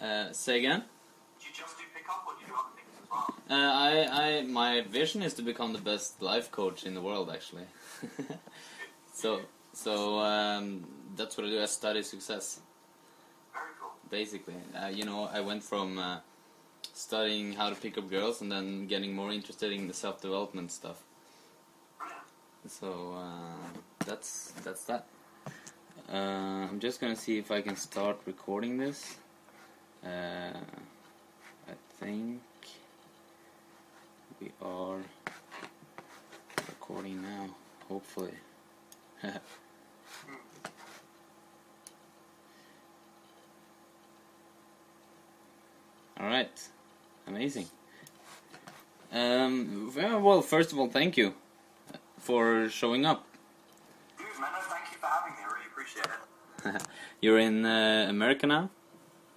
Uh, say again. Do you just do pickup or do you do other things as well? Uh, I, I, my vision is to become the best life coach in the world, actually. so, so um, that's what I do. I study success, Very cool. basically. Uh, you know, I went from uh, studying how to pick up girls and then getting more interested in the self-development stuff. Brilliant. So uh, that's that's that. Uh, I'm just gonna see if I can start recording this. Uh, I think we are recording now. Hopefully. All right, amazing. Um, well, first of all, thank you for showing up. Dude, man, no, thank you for having me. I really appreciate it. You're in uh, America now.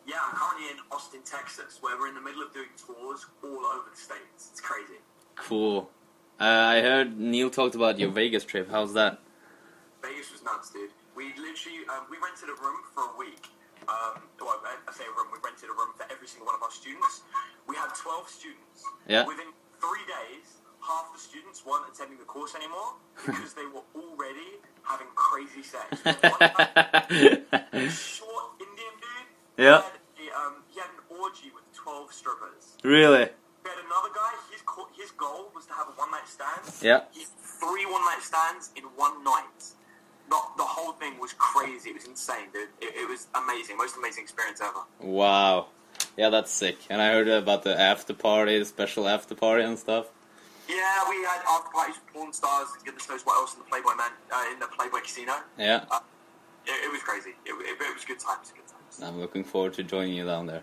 Yeah, I'm currently in Austin, Texas, where we're in the middle of doing tours all over the states. It's crazy. Cool. Uh, I heard Neil talked about your Vegas trip. How's that? Vegas was nuts, dude. We literally um, we rented a room for a week. Um, well, I, I say a room. We rented a room for every single one of our students. We had 12 students. Yeah. Within three days, half the students weren't attending the course anymore because they were already having crazy sex. Short Indian dude. Yeah. Had um, he had an orgy with 12 strippers. really? We had another guy. His co- his goal was to have a one night stand. Yeah. He had three one night stands in one night. Not the whole thing was crazy. It was insane, dude. It, it was amazing. Most amazing experience ever. Wow. Yeah, that's sick. And I heard about the after party, the special after party and stuff. Yeah, we had after parties with porn stars. Goodness knows what else in the Playboy man uh, in the Playboy Casino. Yeah. It, it was crazy. It, it, it was good times. Good times. I'm looking forward to joining you down there.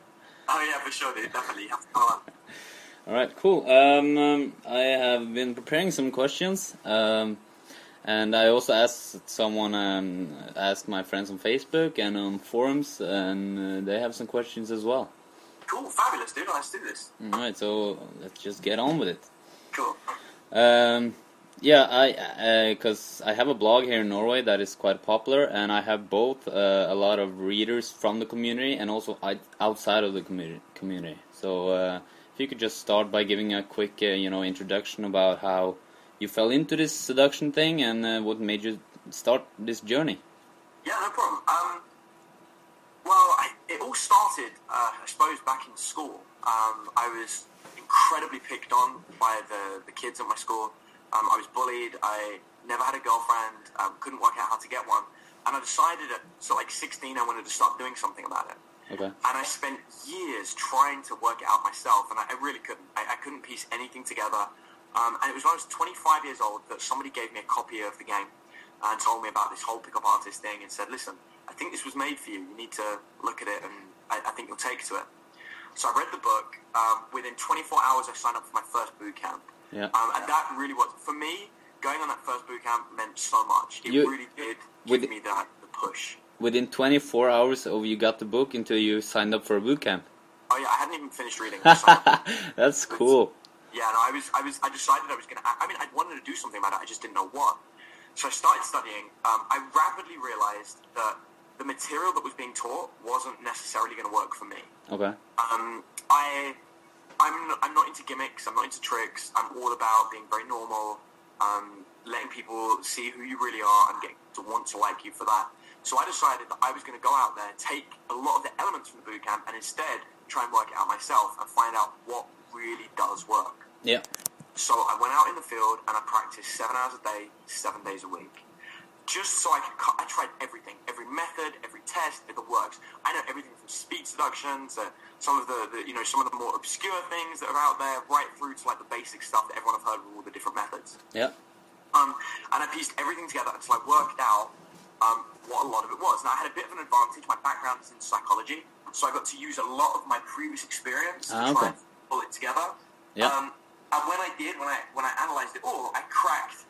Oh yeah, for sure, dude. Definitely. Have to come on. All right, cool. Um, um, I have been preparing some questions, um, and I also asked someone, um, asked my friends on Facebook and on forums, and uh, they have some questions as well. Cool, fabulous, dude. Let's do this. All right, so let's just get on with it. Um, yeah, I because I have a blog here in Norway that is quite popular, and I have both uh, a lot of readers from the community and also outside of the community. Community. So uh, if you could just start by giving a quick, uh, you know, introduction about how you fell into this seduction thing and uh, what made you start this journey. Yeah, no problem. Um, well, I, it all started, uh, I suppose, back in school. Um, I was incredibly picked on by the, the kids at my school. Um, I was bullied. I never had a girlfriend. Um, couldn't work out how to get one. And I decided at so like 16, I wanted to start doing something about it. Okay. And I spent years trying to work it out myself, and I, I really couldn't. I, I couldn't piece anything together. Um, and it was when I was 25 years old that somebody gave me a copy of the game and told me about this whole pickup artist thing and said, listen, I think this was made for you. You need to look at it, and I, I think you'll take to it. So I read the book. Um, within 24 hours, I signed up for my first boot camp. Yeah. Um, and that really was, for me, going on that first boot camp meant so much. It You- really did with- give me that the push. Within 24 hours of you got the book until you signed up for a boot camp. Oh yeah, I hadn't even finished reading. That's cool. Yeah, no, I was, I was, I decided I was gonna. I mean, I wanted to do something about it. I just didn't know what. So I started studying. Um, I rapidly realized that the material that was being taught wasn't necessarily going to work for me. Okay. Um, I, I'm, not, I'm not into gimmicks. I'm not into tricks. I'm all about being very normal, um, letting people see who you really are, and getting to want to like you for that. So I decided that I was going to go out there, take a lot of the elements from the boot camp, and instead try and work it out myself and find out what really does work. Yeah. So I went out in the field and I practiced seven hours a day, seven days a week. Just so I could cut, I tried everything, every method, every test that works. I know everything from speed seduction to some of the, the, you know, some of the more obscure things that are out there, right through to like the basic stuff that everyone have heard of all the different methods. Yeah. Um, and I pieced everything together until I worked out um, what a lot of it was. Now I had a bit of an advantage. My background is in psychology, so I got to use a lot of my previous experience Ah, to try okay. and pull it together. Yeah. Um, and when I did, when I when I analysed it all, I cracked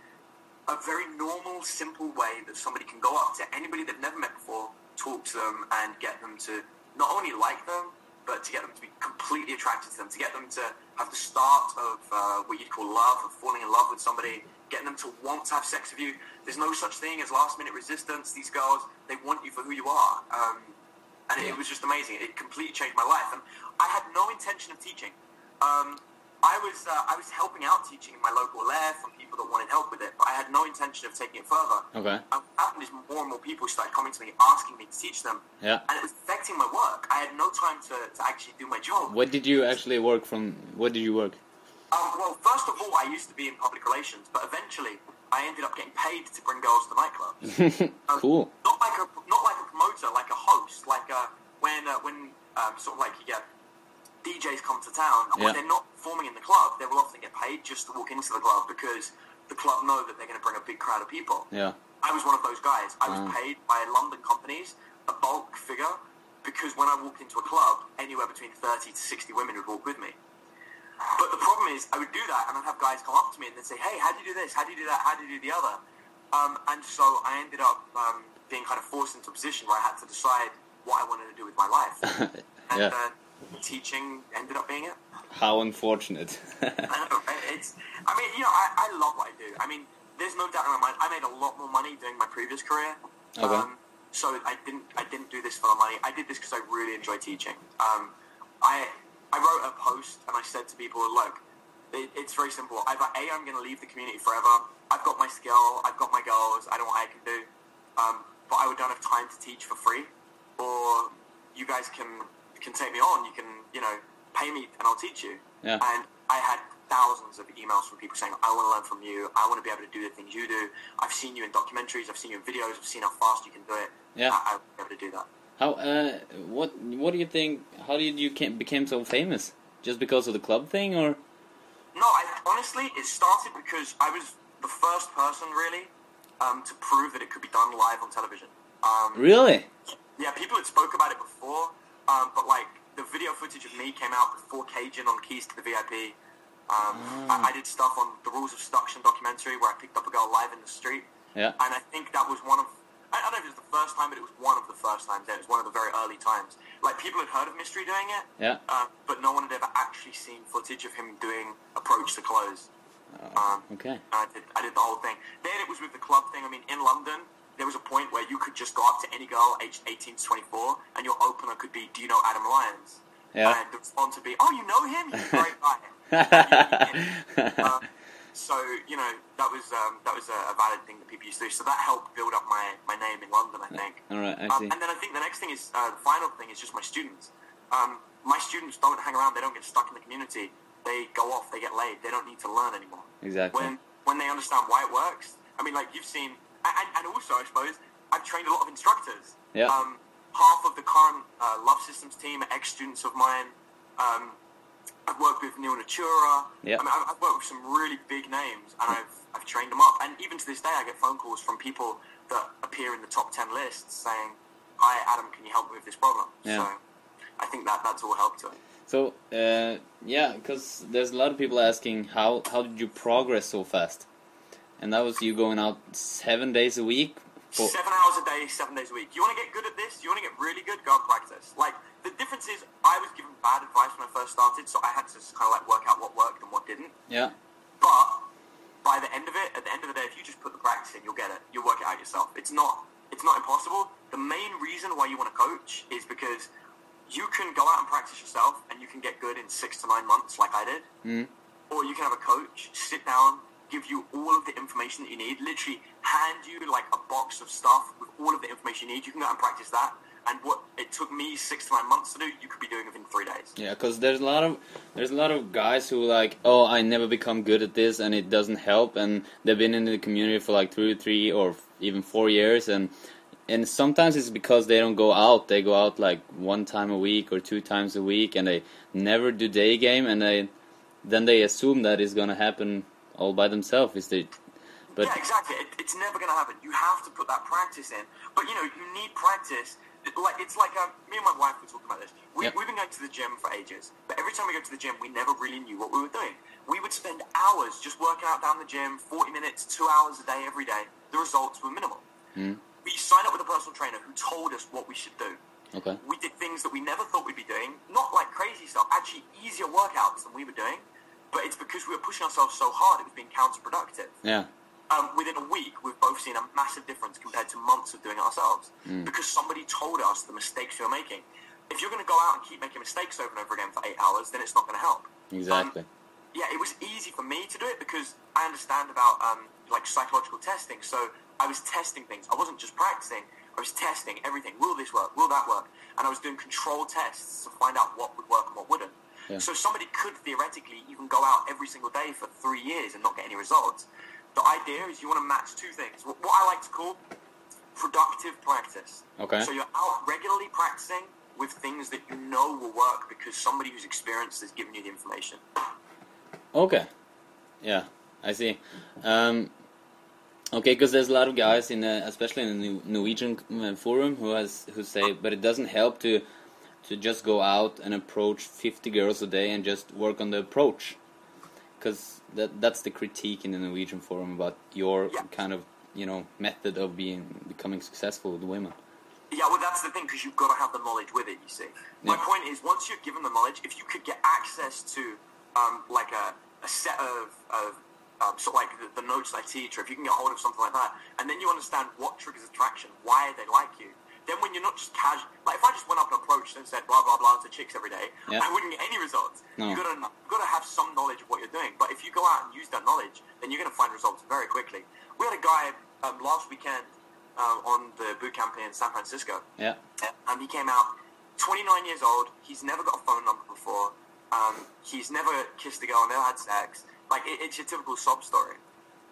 a very normal, simple way that somebody can go up to anybody they've never met before, talk to them, and get them to not only like them, but to get them to be completely attracted to them, to get them to have the start of uh, what you'd call love, of falling in love with somebody, getting them to want to have sex with you. There's no such thing as last minute resistance. These girls, they want you for who you are. Um, and Yeah. it was just amazing. It completely changed my life, and I had no intention of teaching. Um, I was uh, I was helping out teaching in my local lair from people that wanted help with it, but I had no intention of taking it further. Okay. And what happened is more and more people started coming to me asking me to teach them, Yeah. and it was affecting my work. I had no time to, to actually do my job. What did you actually work from? What did you work? Um, well, first of all, I used to be in public relations, but eventually I ended up getting paid to bring girls to nightclubs. Um, cool. Not like a not like a promoter, like a host, like a, when uh, when um, sort of like you get DJs come to town and Yeah. when they're not performing in the club, they will often get paid just to walk into the club because the club know that they're going to bring a big crowd of people. Yeah. I was one of those guys. I was Ah. paid by London companies a bulk figure because when I walked into a club, anywhere between 30 to 60 women would walk with me. But the problem is, I would do that, and I'd have guys come up to me and they'd say, "Hey, how do you do this? How do you do that? How do you do the other?" Um, and so I ended up um, being kind of forced into a position where I had to decide what I wanted to do with my life, and yeah. uh, teaching ended up being it. How unfortunate. I know, it's. I mean, you know, I, I love what I do. I mean, there's no doubt in my mind. I made a lot more money doing my previous career. Okay. Um, so I didn't. I didn't do this for the money. I did this because I really enjoy teaching. Um, I I wrote a post and I said to people, look, it, it's very simple. Either a, I'm going to leave the community forever. I've got my skill. I've got my goals. I know what I can do. Um, but I would don't have time to teach for free. Or you guys can can take me on. You can you know pay me and I'll teach you. Yeah. And I had thousands of emails from people saying, I want to learn from you. I want to be able to do the things you do. I've seen you in documentaries. I've seen you in videos. I've seen how fast you can do it. Yeah. I, I want to be able to do that. How? Uh, what? What do you think? How did you came, became so famous? Just because of the club thing, or? No, I, honestly, it started because I was the first person, really, um, to prove that it could be done live on television. Um, Really? Yeah, people had spoke about it before, um, but like the video footage of me came out before Cajun on Keys to the VIP. Um, Ah. I, I did stuff on the Rules of Seduction documentary where I picked up a girl live in the street, Yeah. and I think that was one of I I don't know if it was the first time, but it was one of the first times. It was one of the very early times. Like people had heard of Mystery doing it, Yeah. uh, but no one had ever actually seen footage of him doing approach to close. Um, Okay. I did, I did the whole thing. Then it was with the club thing. I mean, in London, there was a point where you could just go up to any girl aged 18 to 24, and your opener could be, "Do you know Adam Lyons?" Yeah. And the response would be, "Oh, you know him? He's a great guy." uh, so you know that was um, that was a, a valid thing that people used to do. So that helped build up my, my name in London, I think. All right. I Um, see. and then I think the next thing is uh, the final thing is just my students. Um, my students don't hang around; they don't get stuck in the community. They go off, they get laid. They don't need to learn anymore. Exactly. When when they understand why it works. I mean, like you've seen, and, and also I suppose I've trained a lot of instructors. Yeah. Um, half of the current uh, Love Systems team are ex-students of mine. Um, I've worked with Neil Natura. Yeah. I mean, I've, I've worked with some really big names, and I've I've trained them up. And even to this day, I get phone calls from people that appear in the top ten lists saying, "Hi, Adam, can you help me with this problem?" Yeah. So I think that that's all helped to it. So, uh, yeah, because there's a lot of people asking how how did you progress so fast, and that was you going out seven days a week. For, Seven hours a day, seven days a week. You want to get good at this? You want to get really good? Go and practice. Like the difference is, I was given bad advice when I first started, so I had to kind of like work out what worked and what didn't. yeah, But by the end of it, at the end of the day, if you just put the practice in, you'll get it. You'll work it out yourself. It's not it's not impossible. The main reason why you want to coach is because you can go out and practice yourself, and you can get good in six to nine months, like I did. Mm. Or you can have a coach sit down, give you all of the information that you need, literally hand you like a box of stuff with all of the information you need. You can go and practice that. And what it took me six to nine months to do, you could be doing within three days. yeah, because there's a lot of there's a lot of guys who like, oh, I never become good at this, and it doesn't help, and they've been in the community for like three, three or even four years, and and sometimes it's because they don't go out. They go out like one time a week or two times a week, and they never do day game, and they then they assume that it's gonna happen all by themselves. Is they, but yeah, exactly. It, it's never going to happen. You have to put that practice in. But you know, you need practice. Like it's like um, me and my wife were talking about this. We, Yep. We've been going to the gym for ages, but every time we go to the gym, we never really knew what we were doing. We would spend hours just working out down the gym, forty minutes, two hours a day, every day. The results were minimal. Mm. We signed up with a personal trainer who told us what we should do. okay, We did things that we never thought we'd be doing, not like crazy stuff, actually easier workouts than we were doing. But it's because we were pushing ourselves so hard, it was being counterproductive. yeah, um, within a week, we've both seen a massive difference compared to months of doing it ourselves because somebody told us the mistakes we were making. If you're going to go out and keep making mistakes over and over again for eight hours, then it's not going to help. Exactly. yeah, it was easy for me to do it because I understand about um, like psychological testing. So I was testing things. I wasn't just practicing. I was testing everything. Will this work? Will that work? And I was doing control tests to find out what would work and what wouldn't. Yeah. So somebody could theoretically even go out every single day for three years and not get any results. The idea is you want to match two things. What what I like to call productive practice. Okay. So you're out regularly practicing with things that you know will work because somebody who's experienced has given you the information. Okay. Yeah, I see. Um, okay, because there's a lot of guys in, the, especially in the Norwegian uh, forum, who has who say, but it doesn't help to to just go out and approach 50 girls a day and just work on the approach, because that that's the critique in the Norwegian forum about your Yeah. kind of you know method of being becoming successful with women. Yeah, well, that's the thing because you've got to have the knowledge with it. You see, my point is once you're given the knowledge, if you could get access to um, like a, a set of, of um, sort of like the, the notes I teach, or if you can get hold of something like that, and then you understand what triggers attraction, why they like you. Then when you're not just casual, like if I just went up and approached and said blah blah blah to chicks every day, Yeah. I wouldn't get any results. No. You gotta you gotta have some knowledge of what you're doing. But if you go out and use that knowledge, then you're gonna find results very quickly. We had a guy um, last weekend uh, on the boot camp in San Francisco Yeah. and he came out 29 years old. He's never got a phone number before. Um, he's never kissed a girl, never had sex. Like it, it's your typical sob story.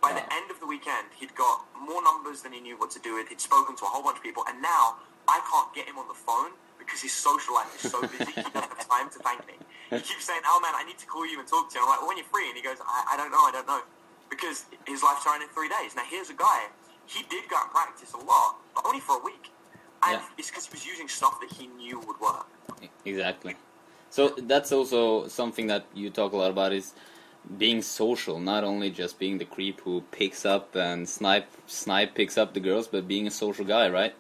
By the end of the weekend, he'd got more numbers than he knew what to do with. He'd spoken to a whole bunch of people, and now I can't get him on the phone because his social life is so busy. he doesn't have time to thank me. He keeps saying, "Oh man, I need to call you and talk to you." I'm like, well, "When you're free," and he goes, I, "I don't know, I don't know," because his life's turned in three days. Now here's a guy. He did go and practice a lot, but only for a week. And Yeah. it's because he was using stuff that he knew would work. Exactly. So that's also something that you talk a lot about is being social, not only just being the creep who picks up and snipe snipe picks up the girls, but being a social guy, right?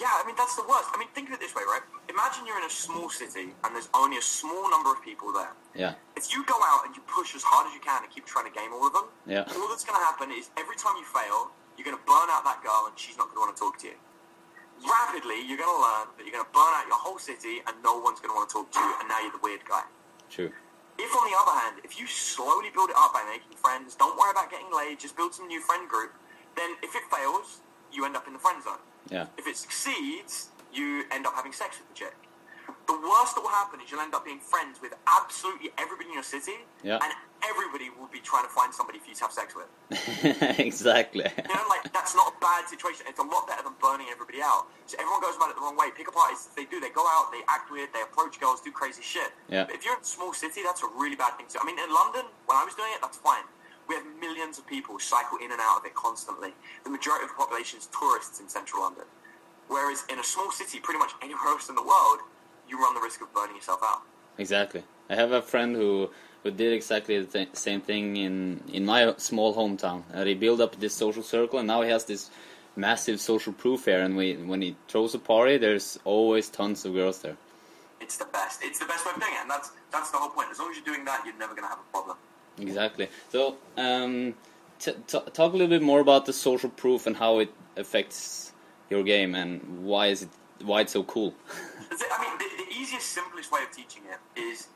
Yeah, I mean, that's the worst. I mean, think of it this way, right? Imagine you're in a small city and there's only a small number of people there. Yeah. If you go out and you push as hard as you can and keep trying to game all of them, Yeah. all that's going to happen is every time you fail, you're going to burn out that girl and she's not going to want to talk to you. Rapidly, you're going to learn that you're going to burn out your whole city and no one's going to want to talk to you, and now you're the weird guy. True. If, on the other hand, if you slowly build it up by making friends, don't worry about getting laid, just build some new friend group, then if it fails, you end up in the friend zone. Yeah. If it succeeds, you end up having sex with the chick. The worst that will happen is you'll end up being friends with absolutely everybody in your city, Yeah. and everybody will be trying to find somebody for you to have sex with. exactly. You know, like that's not a bad situation. It's a lot better than burning everybody out. So everyone goes about it the wrong way. Pickup artists, they do. They go out, they act weird, they approach girls, do crazy shit. Yeah. But if you're in a small city, that's a really bad thing to. I mean, in London, when I was doing it, that's fine. We have millions of people cycle in and out of it constantly. The majority of the population is tourists in central London. Whereas in a small city, pretty much anywhere else in the world, you run the risk of burning yourself out. Exactly. I have a friend who who did exactly the th- same thing in in my small hometown. Uh, he built up this social circle, and now he has this massive social proof here. And we, when he throws a party, there's always tons of girls there. It's the best. It's the best way of doing it, and that's that's the whole point. As long as you're doing that, you're never going to have a problem. Exactly. So, um, t- t- talk a little bit more about the social proof and how it affects your game, and why is it why it's so cool. I mean, the, the easiest, simplest way of teaching it is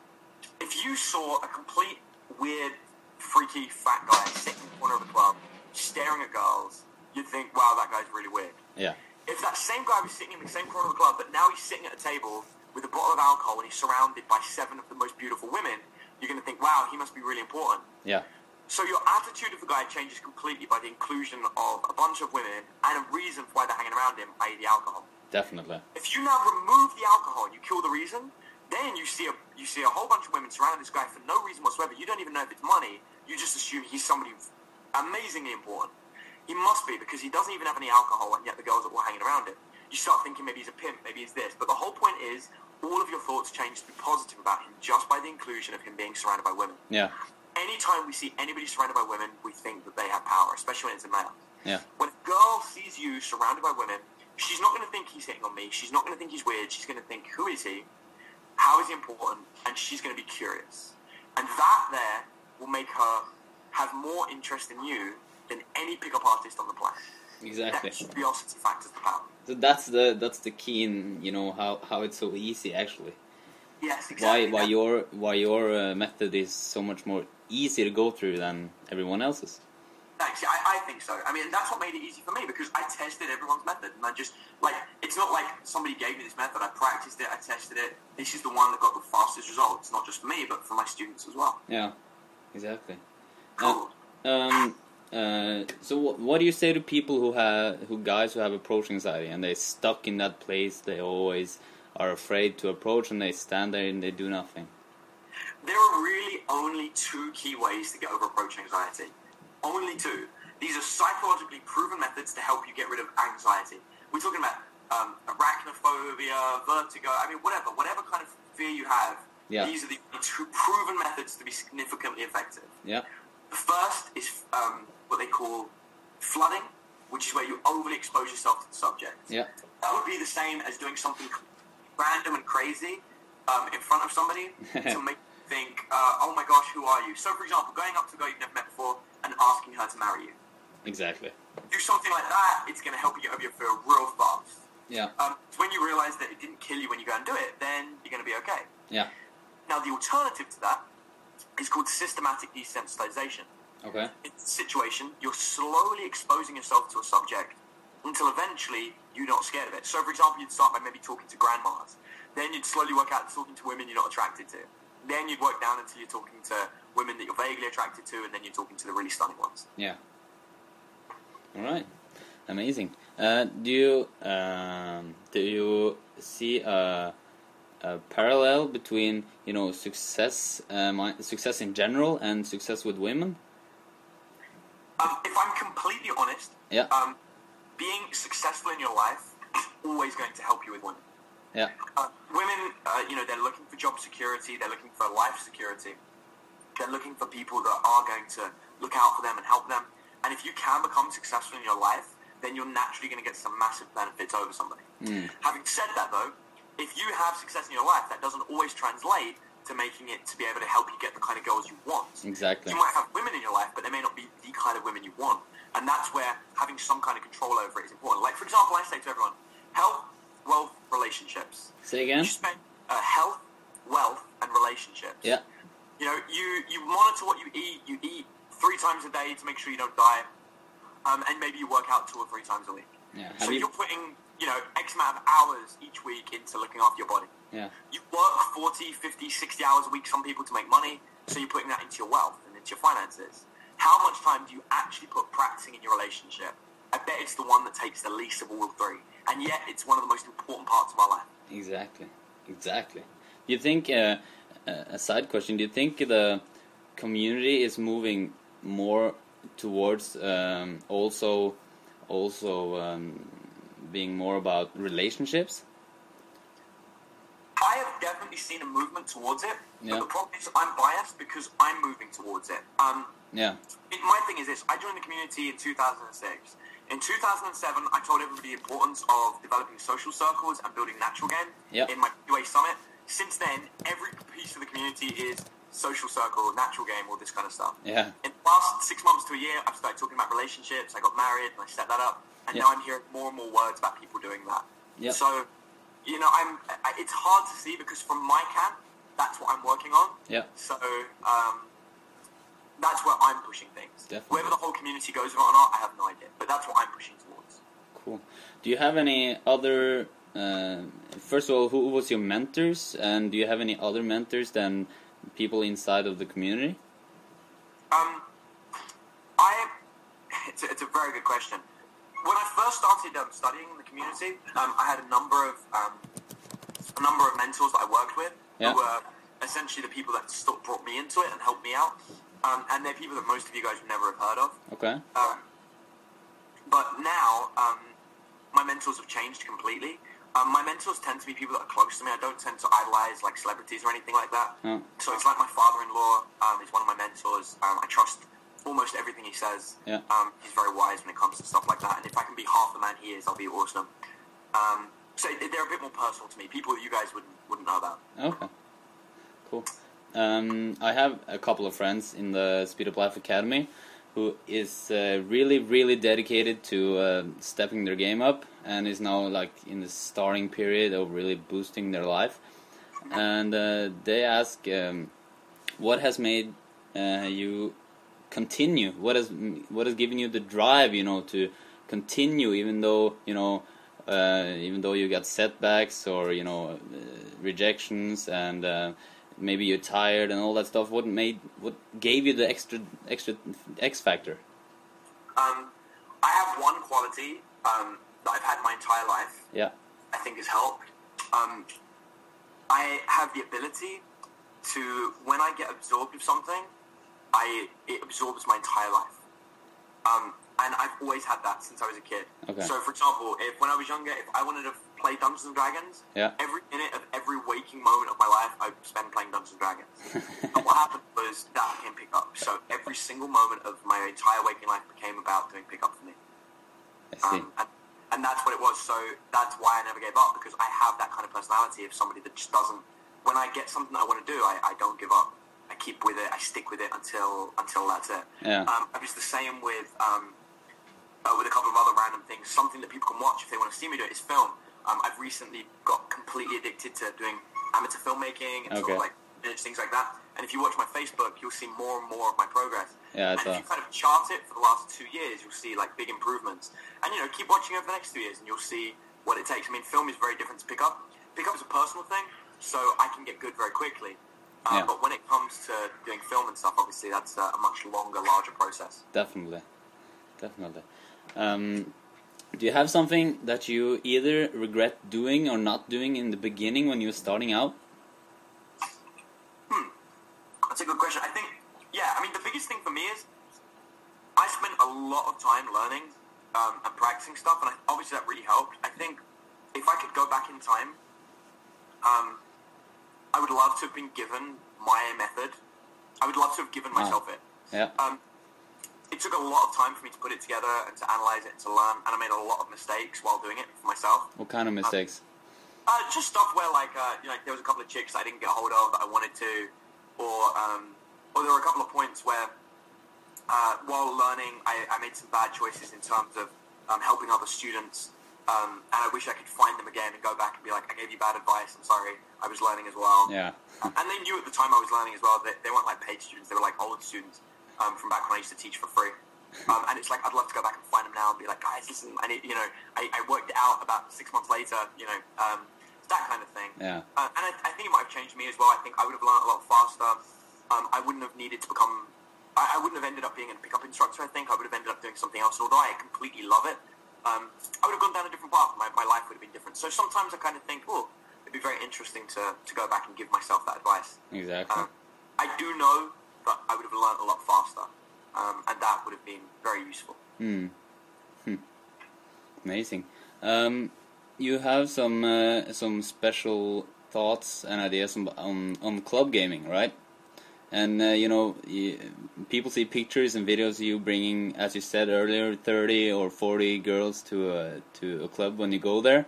if you saw a complete, weird, freaky, fat guy sitting in the corner of the club, staring at girls, you'd think, wow, that guy's really weird. yeah. If that same guy was sitting in the same corner of the club, but now he's sitting at a table with a bottle of alcohol and he's surrounded by seven of the most beautiful women, you're going to think, wow, he must be really important. Yeah. So your attitude of the guy changes completely by the inclusion of a bunch of women and a reason for why they're hanging around him, i.e. the alcohol. Definitely. If you now remove the alcohol and you kill the reason, then you see a you see a whole bunch of women surrounding this guy for no reason whatsoever. You don't even know if it's money. You just assume he's somebody amazingly important. He must be because he doesn't even have any alcohol, and yet the girls are all hanging around him. You start thinking maybe he's a pimp, maybe he's this. But the whole point is, all of your thoughts change to be positive about him just by the inclusion of him being surrounded by women. Yeah. Anytime we see anybody surrounded by women, we think that they have power, especially when it's a male. Yeah. When a girl sees you surrounded by women, she's not going to think he's hitting on me. She's not going to think he's weird. She's going to think, who is he? How is he important? And she's going to be curious. And that there will make her have more interest in you than any pickup artist on the planet. Exactly. That curiosity factor's the power. So that's the that's the key in you know how how it's so easy actually. Yes, Why exactly. why That- your why your uh, method is so much more easy to go through than everyone else's. Thanks. I, I think so. I mean, that's what made it easy for me because I tested everyone's method, and I just like it's not like somebody gave me this method. I practiced it. I tested it. This is the one that got the fastest results, not just for me, but for my students as well. Yeah, exactly. Cool. Um, uh, so what, what do you say to people who have who guys who have approach anxiety and they're stuck in that place? They always are afraid to approach and they stand there and they do nothing. There are really only two key ways to get over approach anxiety. Only two. These are psychologically proven methods to help you get rid of anxiety. We're talking about um, arachnophobia, vertigo, I mean, whatever, whatever kind of fear you have. Yeah. These are the two proven methods to be significantly effective. Yeah, The first is um, what they call flooding, which is where you overly expose yourself to the subject. yeah, That would be the same as doing something random and crazy um, in front of somebody to make you think, uh, oh my gosh, who are you? So, for example, going up to a girl you've never met before and asking her to marry you. exactly. Do something like that, it's going to help you get over your fear real fast. Yeah, Um, when you realize that it didn't kill you when you go and do it, then you're going to be okay. yeah. Now, the alternative to that is called systematic desensitization. Okay. situation, you're slowly exposing yourself to a subject until eventually you're not scared of it. So, for example, you'd start by maybe talking to grandmas. Then you'd slowly work out talking to women you're not attracted to. Then you'd work down until you're talking to women that you're vaguely attracted to, and then you're talking to the really stunning ones. Yeah. All right. Amazing. Uh, do you um, do you see a, a parallel between you know success um, success in general and success with women? Um, if I'm completely honest, Yeah. um, being successful in your life is always going to help you with women. Yeah. Uh, women, uh, you know, they're looking for job security, they're looking for life security, they're looking for people that are going to look out for them and help them. And if you can become successful in your life, then you're naturally going to get some massive benefits over somebody. Mm. Having said that, though, if you have success in your life, that doesn't always translate to making it to be able to help you get the kind of girls you want. Exactly. You might have women in your life, but they may not be the kind of women you want. And that's where having some kind of control over it is important. Like, for example, I say to everyone, health, wealth, relationships. Say You again. spend uh, health, wealth, and relationships. Yeah. You know, you, you monitor what you eat. You eat three times a day to make sure you don't die. Um, and maybe you work out two or three times a week. Yeah. So you? you're putting, you know, X amount of hours each week into looking after your body. Yeah. You work 40, 50, 60 hours a week, some people, to make money, so you're putting that into your wealth and into your finances. How much time do you actually put practicing in your relationship? I bet it's the one that takes the least of all three. And yet, it's one of the most important parts of my life. Exactly. Exactly. Do you think? Uh, uh, a side question. Do you think the community is moving more towards um, also also um, being more about relationships? Definitely seen a movement towards it, Yeah. but the problem is I'm biased because I'm moving towards it. Um, Yeah. it, my thing is this: I joined the community in 2006. In 2007, I told everybody the importance of developing social circles and building natural game Yeah. in my UA summit. Since then, every piece of the community is social circle, natural game, all this kind of stuff. Yeah. In the last six months to a year, I've started talking about relationships. I got married and I set that up, and Yeah. now I'm hearing more and more words about people doing that. Yeah. So, you know, I'm. It's hard to see because from my camp, that's what I'm working on. Yeah. So, um, that's where I'm pushing things. Definitely. Whether the whole community goes with it or not, I have no idea. But that's what I'm pushing towards. Cool. Do you have any other? Uh, first of all, who was your mentors, and do you have any other mentors than people inside of the community? Um, I. It's a, it's a very good question. When I first started um, studying in the community, um, I had a number of um, a number of mentors that I worked with Yeah. who were essentially the people that st- brought me into it and helped me out. Um, and they're people that most of you guys would never have heard of. Okay. Um, but now, um, my mentors have changed completely. Um, my mentors tend to be people that are close to me. I don't tend to idolize like celebrities or anything like that. Oh. So it's like my father-in-law um, is one of my mentors. Um, I trust almost everything he says. Yeah. Um, he's very wise when it comes to stuff like that. And if I can be half the man he is, I'll be awesome. Um, so they're a bit more personal to me. People you guys wouldn't wouldn't know about. Okay. Cool. Um, I have a couple of friends in the Speed Up Life Academy, who is uh, really, really dedicated to uh, stepping their game up and is now like in the starting period of really boosting their life. And uh, they ask, um, what has made uh, you continue? What has what has given you the drive, you know, to continue even though you know. Uh, even though you got setbacks or you know uh, rejections and uh, maybe you're tired and all that stuff. What made what gave you the extra extra X factor? Um, I have one quality um, that I've had my entire life. Yeah. I think has helped. Um, I have the ability to when I get absorbed with something, I it absorbs my entire life. Um, and I've always had that since I was a kid. Okay. So, for example, if when I was younger, if I wanted to play Dungeons and Dragons, Yeah. every minute of every waking moment of my life, I'd spend playing Dungeons and Dragons. and what happened was that became pickup. So every single moment of my entire waking life became about doing pickup for me. I see. Um, and, and that's what it was. So that's why I never gave up because I have that kind of personality of somebody that just doesn't. When I get something that I want to do, I, I don't give up. I keep with it. I stick with it until until that's it. Yeah. Um, was the same with um, uh, with a couple of other random things. Something that people can watch if they want to see me do it is film. Um, I've recently got completely addicted to doing amateur filmmaking and sort of like things like that. And if you watch my Facebook, you'll see more and more of my progress. Yeah, and if you kind of chart it for the last two years, you'll see like big improvements. And you know, keep watching over the next two years, and you'll see what it takes. I mean, film is very different to pick up. Pick up is a personal thing, so I can get good very quickly. Uh, Yeah. But when it comes to doing film and stuff, obviously that's a much longer, larger process. Definitely, definitely. Um, do you have something that you either regret doing or not doing in the beginning when you were starting out? That's a good question. I think, yeah, I mean, the biggest thing for me is I spent a lot of time learning um, and practicing stuff, and I, obviously that really helped. I think if I could go back in time, um, I would love to have been given my method. I would love to have given Wow. myself it. Yeah. Um, it took a lot of time for me to put it together and to analyze it and to learn, and I made a lot of mistakes while doing it for myself. What kind of mistakes? Uh, just stuff where like uh, you know there was a couple of chicks I didn't get a hold of that I wanted to, or um, or there were a couple of points where uh, while learning I, I made some bad choices in terms of um, helping other students, um, and I wish I could find them again and go back and be like I gave you bad advice. I'm sorry. I was learning as well. Yeah. and they knew at the time I was learning as well that they weren't like paid students; they were like old students um, from back when I used to teach for free. Um, and it's like I'd love to go back and find them now and be like, guys, listen, I need, you know, I, I worked it out about six months later, you know, um, that kind of thing. Yeah. Uh, and I, I think it might have changed me as well. I think I would have learned a lot faster. Um, I wouldn't have needed to become. I, I wouldn't have ended up being a pickup instructor. I think I would have ended up doing something else. And although I completely love it, um, I would have gone down a different path. My, my life would have been different. So sometimes I kind of think, oh, it'd be very interesting to, to go back and give myself that advice. Exactly. Um, I do know that I would have learned a lot faster, um, and that would have been very useful. Hmm. Hmm. Amazing. Um, you have some uh, some special thoughts and ideas on on, on club gaming, right? And uh, you know, people see pictures and videos of you bringing, as you said earlier, thirty or forty girls to a to a club when you go there.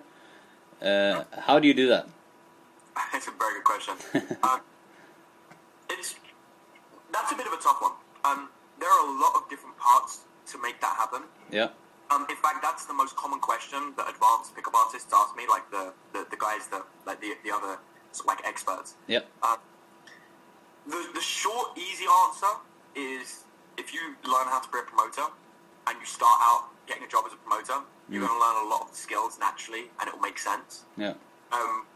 Uh, how do you do that? That's a very good question. um, it's that's a bit of a tough one. Um, there are a lot of different parts to make that happen. Yeah. Um, in fact, that's the most common question that advanced pickup artists ask me, like the, the, the guys that like the the other like experts. Yep. Um, the the short, easy answer is if you learn how to be a promoter and you start out getting a job as a promoter, you're Mm. going to learn a lot of the skills naturally, and it will make sense. Yeah. Um,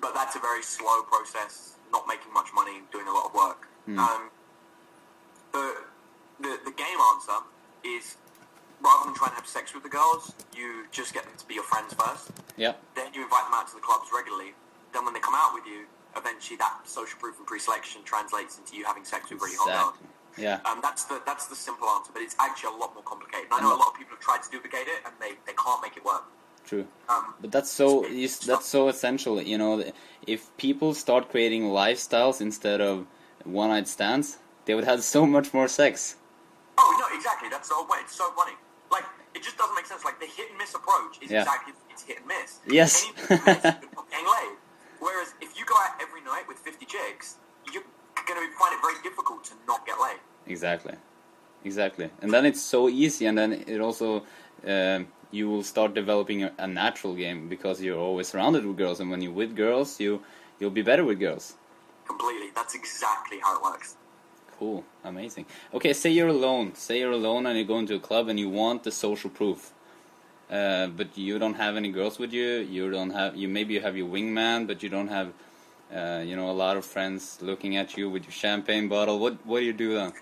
but that's a very slow process, not making much money, doing a lot of work. Hmm. Um, the, the the game answer is rather than trying to have sex with the girls, you just get them to be your friends first. Yep. Then you invite them out to the clubs regularly. Then when they come out with you, eventually that social proof and pre-selection translates into you having sex with really hot girls. Yeah. Um, that's the that's the simple answer, but it's actually a lot more complicated. And I know a lot of people have tried to duplicate it, and they, they can't make it work. True. Um, But that's so It's- it's that's so essential. You know, if people start creating lifestyles instead of one night stands, they would have so much more sex. Oh no, exactly. That's the whole point. It's so funny. Like it just doesn't make sense. Like the hit and miss approach is Yeah. exactly it's hit and miss. Yes. Anything you miss, you're laid. Whereas if you go out every night with fifty chicks, you're going to find it very difficult to not get laid. Exactly. exactly. And then it's so easy, and then it also um, you will start developing a, a natural game because you're always surrounded with girls, and when you're with girls, you you'll be better with girls. Completely. That's exactly how it works. Cool, amazing. Okay, say you're alone. Say you're alone and you go into a club and you want the social proof, uh, but you don't have any girls with you. You don't have you maybe you have your wingman, but you don't have uh, you know a lot of friends looking at you with your champagne bottle. What what do you do then?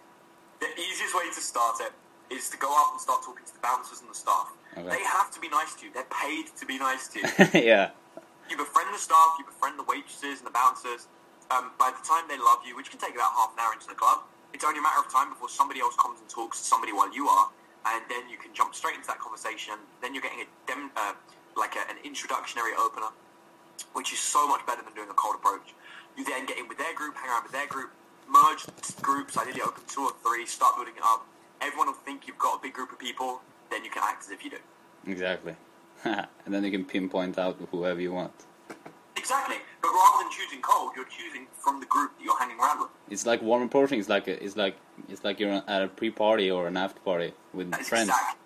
The easiest way to start it is to go up and start talking to the bouncers and the staff. Okay. They have to be nice to you. They're paid to be nice to you. yeah, you befriend the staff, you befriend the waitresses and the bouncers. Um, by the time they love you, which can take about half an hour into the club, it's only a matter of time before somebody else comes and talks to somebody while you are, and then you can jump straight into that conversation. Then you're getting a dem- uh, like a, an introductionary opener, which is so much better than doing a cold approach. You then get in with their group, hang around with their group, merge groups, ideally open two or three, start building it up. Everyone will think you've got a big group of people, then you can act as if you do. exactly. and then you can pinpoint out whoever you want. Exactly. But rather than choosing cold, you're choosing from the group that you're hanging around with. It's like warm approaching. It's like a, it's like it's like you're at a pre-party or an after party with That friends. exactly,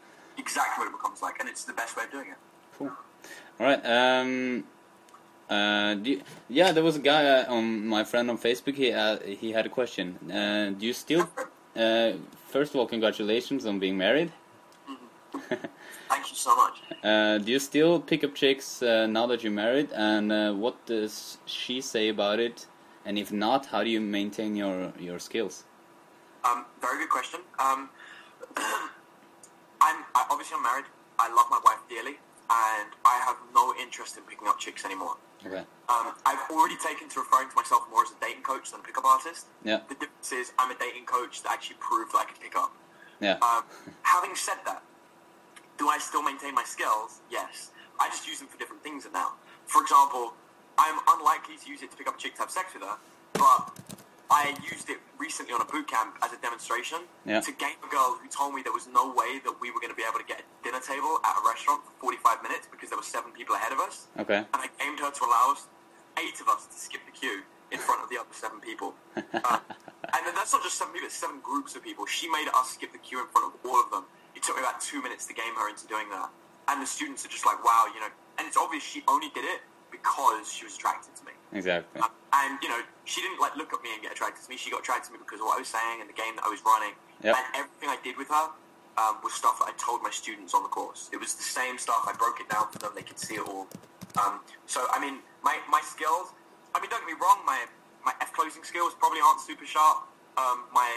exactly what it becomes like, and it's the best way of doing it. Cool. All right. Um. Uh. Do you, yeah, there was a guy uh, on my friend on Facebook. He uh, he had a question. Uh, do you still? Uh, first of all, congratulations on being married. So much. Uh, do you still pick up chicks uh, now that you're married? And uh, what does she say about it? And if not, how do you maintain your your skills? Um, very good question. Um, I'm I, obviously I'm married. I love my wife dearly, and I have no interest in picking up chicks anymore. Okay. Um, I've already taken to referring to myself more as a dating coach than a pickup artist. Yeah. The difference is I'm a dating coach that actually proved that I can pick up. Yeah. Um, having said that, do I still maintain my skills? Yes. I just use them for different things now. For example, I'm unlikely to use it to pick up a chick to have sex with her, but I used it recently on a boot camp as a demonstration Yeah. to game a girl who told me there was no way that we were going to be able to get a dinner table at a restaurant for 45 minutes because there were seven people ahead of us. Okay. And I gamed her to allow us, eight of us, to skip the queue in front of the other seven people. Uh, and then that's not just seven people, it's seven groups of people. She made us skip the queue in front of all of them. It took me about two minutes to game her into doing that. And the students are just like, wow, you know, and it's obvious she only did it because she was attracted to me. Exactly. Uh, and, you know, she didn't, like, look at me and get attracted to me. She got attracted to me because of what I was saying and the game that I was running. Yep. And everything I did with her um, was stuff that I told my students on the course. It was the same stuff. I broke it down for them. They could see it all. Um, so, I mean, my, my skills, I mean, don't get me wrong, my, my F closing skills probably aren't super sharp. Um, my,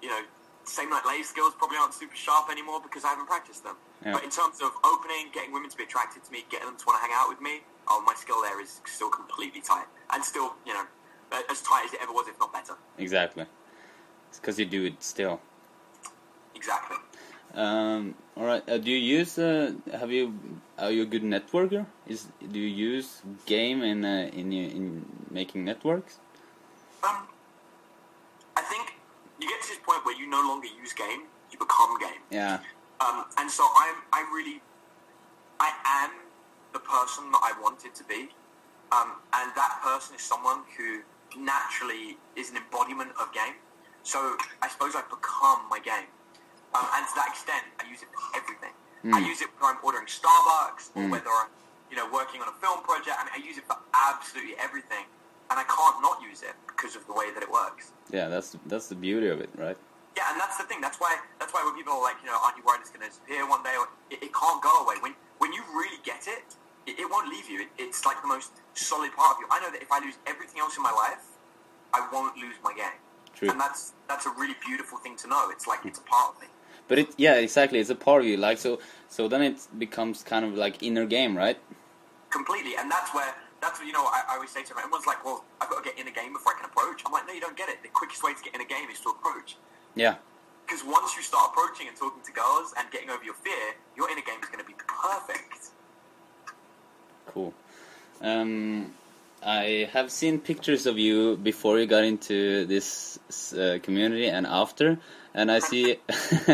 you know, same like lay skills probably aren't super sharp anymore because I haven't practiced them. Yeah. But in terms of opening, getting women to be attracted to me, getting them to want to hang out with me, oh, my skill there is still completely tight. And still, you know, as tight as it ever was, if not better. Exactly. It's because you do it still. Exactly. Um, all right. Uh, do you use? Uh, have you? Are you a good networker? Is do you use game in uh, in in making networks? Um, you get to this point where you no longer use game, you become game. Yeah. Um, and so I'm, I really, I am the person that I wanted to be. Um, and that person is someone who naturally is an embodiment of game. So I suppose I've become my game. Um, and to that extent, I use it for everything. I use it when I'm ordering Starbucks or whether I'm, you know, working on a film project. I mean, I use it for absolutely everything. And I can't not use it because of the way that it works. Yeah. That's that's the beauty of it, right? Yeah, and that's the thing. That's why. That's why when people are like, you know, aren't you worried it's going to disappear one day? Or it, it can't go away. When when you really get it, it, it won't leave you. It, it's like the most solid part of you. I know that if I lose everything else in my life, I won't lose my game. True. And that's that's a really beautiful thing to know. It's like it's a part of me. But it yeah exactly. It's a part of you. Like so so then it becomes kind of like inner game, right? completely. And that's where that's what you know. I, I always say to everyone, everyone's like, "Well, I've got to get inner game before I can approach." I'm like, "No, you don't get it. The quickest way to get inner game is to approach." Yeah. Because once you start approaching and talking to girls and getting over your fear, your inner game is going to be perfect. Cool. Um, I have seen pictures of you before you got into this uh, community and after, and I see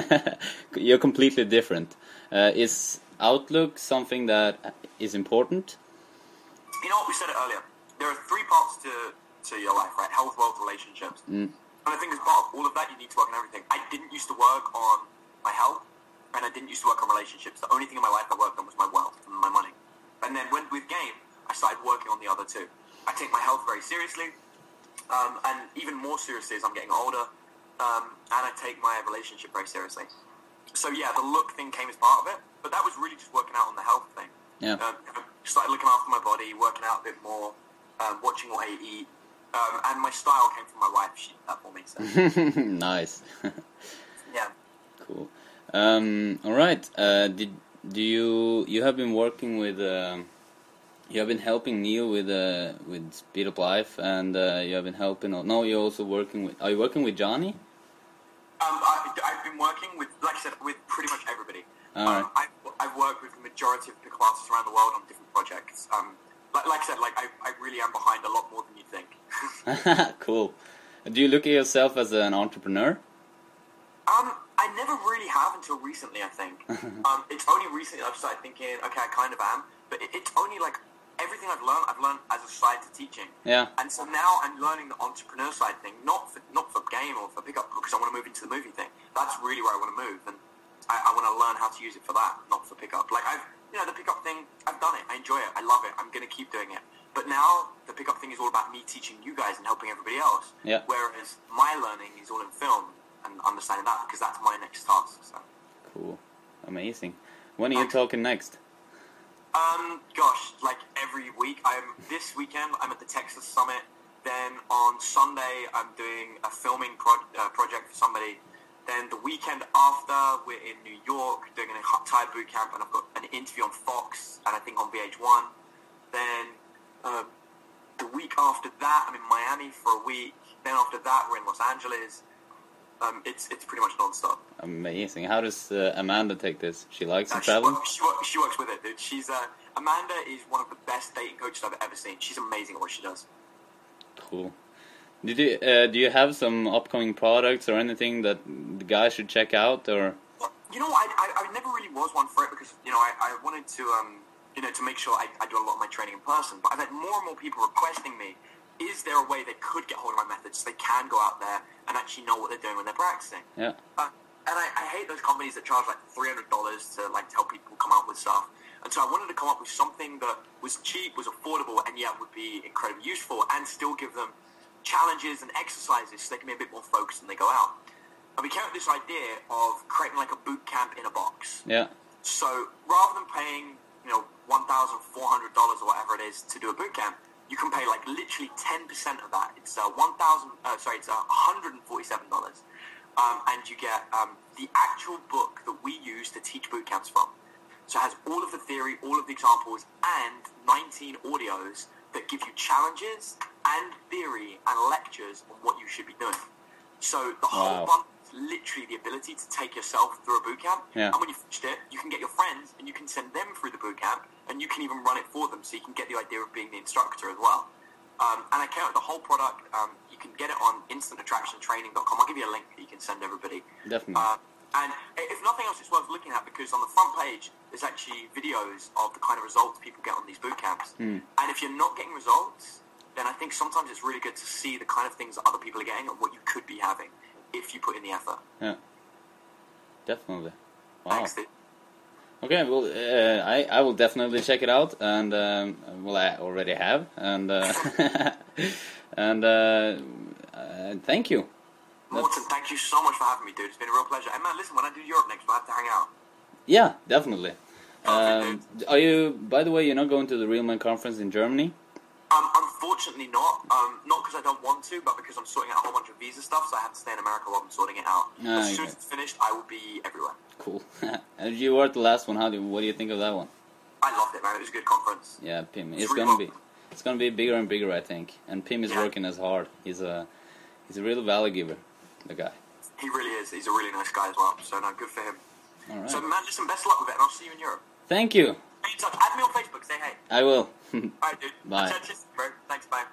you're completely different. Uh, is Outlook something that is important? You know what we said it earlier. There are three parts to to your life, right? Health, wealth, relationships. Mm. And I think as part of all of that, you need to work on everything. I didn't used to work on my health, and I didn't used to work on relationships. The only thing in my life I worked on was my wealth and my money. And then when with game, I started working on the other two. I take my health very seriously, um, and even more seriously as I'm getting older, um, and I take my relationship very seriously. So yeah, the look thing came as part of it, but that was really just working out on the health thing. Yeah. Um, started looking after my body, working out a bit more, um, watching what I eat, um, and my style came from my wife. She did that for me. Nice. yeah. cool. Um, all right. Uh, did do you you have been working with um you have been helping Neil with uh, with Speed Up Life, and uh, you have been helping. No, you're also working with. Are you working with Johnny? Um, I, I've been working with, like I said, with pretty much everybody. All um, I've, I've worked with the majority of pickup artists around the world on different projects. Um, like, like I said, like I, I really am behind a lot more than you think. cool. Do you look at yourself as an entrepreneur? Um, I never really have until recently. I think. um, it's only recently I've started thinking, okay, I kind of am, but it, it's only like everything I've learned, I've learned as a side to teaching. Yeah. And so now I'm learning the entrepreneur side thing, not for not for game or for pickup, because I want to move into the movie thing. That's really where I want to move, and I, I want to learn how to use it for that, not for pickup. Like I've, you know, the pickup thing, I've done it. I enjoy it. I love it. I'm gonna keep doing it. But now the pickup thing is all about me teaching you guys and helping everybody else. Yeah. Whereas my learning is all in film and understanding that because that's my next task. So. Cool. Amazing. When are you talking next? Um, gosh, like every week. I'm this weekend. I'm at the Texas Summit. Then on Sunday, I'm doing a filming pro- uh, project for somebody. Then the weekend after, we're in New York doing an entire boot camp, and I've got an interview on Fox and I think on VH1. Then uh, the week after that, I'm in Miami for a week. Then after that, we're in Los Angeles. Um, it's it's pretty much non-stop. Amazing. How does uh, Amanda take this? She likes Uh, to travel. she, works, she works with it, dude. She's uh, Amanda is one of the best dating coaches I've ever seen. She's amazing at what she does. Cool. Did you uh, do you have some upcoming products or anything that the guys should check out or? Well, you know, I, I, I never really was one for it because you know I, I wanted to um you know to make sure I, I do a lot of my training in person. But I've had more and more people requesting me. Is there a way they could get hold of my methods so they can go out there and actually know what they're doing when they're practicing? Yeah. Uh, and I, I hate those companies that charge like three hundred dollars to like tell people come up with stuff. And so I wanted to come up with something that was cheap, was affordable, and yet would be incredibly useful, and still give them challenges and exercises so they can be a bit more focused when they go out. And we came up with this idea of creating like a boot camp in a box. Yeah. So rather than paying, you know, one thousand four hundred dollars or whatever it is to do a boot camp, you can pay like literally ten percent of that. It's uh, one thousand. Uh, sorry, it's uh, one hundred and forty-seven dollars, um, and you get um, the actual book that we use to teach boot camps from. So it has all of the theory, all of the examples, and nineteen audios that give you challenges and theory and lectures on what you should be doing. So the whole Wow. bundle is literally the ability to take yourself through a boot camp. Yeah. And when you've finished it, you can get your friends and you can send them through the boot camp and you can even run it for them so you can get the idea of being the instructor as well. Um, and I came with the whole product. Um, you can get it on instantattractiontraining.com. I'll give you a link that you can send everybody. Definitely. Uh, and if nothing else, it's worth looking at because on the front page, there's actually videos of the kind of results people get on these boot camps. Hmm. And if you're not getting results, then I think sometimes it's really good to see the kind of things that other people are getting and what you could be having if you put in the effort. Yeah. Definitely. Wow. Thanks. Okay, well, uh, I I will definitely check it out, and um, well, I already have, and uh, and uh, uh, thank you. Morten, thank you so much for having me, dude. It's been a real pleasure. And man, listen, when I do Europe next, we'll have to hang out. Yeah, definitely. Um, are you? By the way, you're not going to the Real Man conference in Germany? Um, unfortunately not. Um, not because I don't want to, but because I'm sorting out a whole bunch of visa stuff, so I have to stay in America while I'm sorting it out. Ah, as soon as it's finished, I will be everywhere. Cool. and you were at the last one. How do? What do you think of that one? I loved it, man. It was a good conference. Yeah, Pim. It's It's gonna be. It's gonna be bigger and bigger, I think. And Pim is Yeah. working as hard. He's a he's a real value giver, the guy. He really is. He's a really nice guy as well. So, no, good for him. All right. So, man, listen, best luck with it, and I'll see you in Europe. Thank you. Stay in touch. Add me on Facebook. Say hey. I will. All right, dude. Bye. Thanks, bye.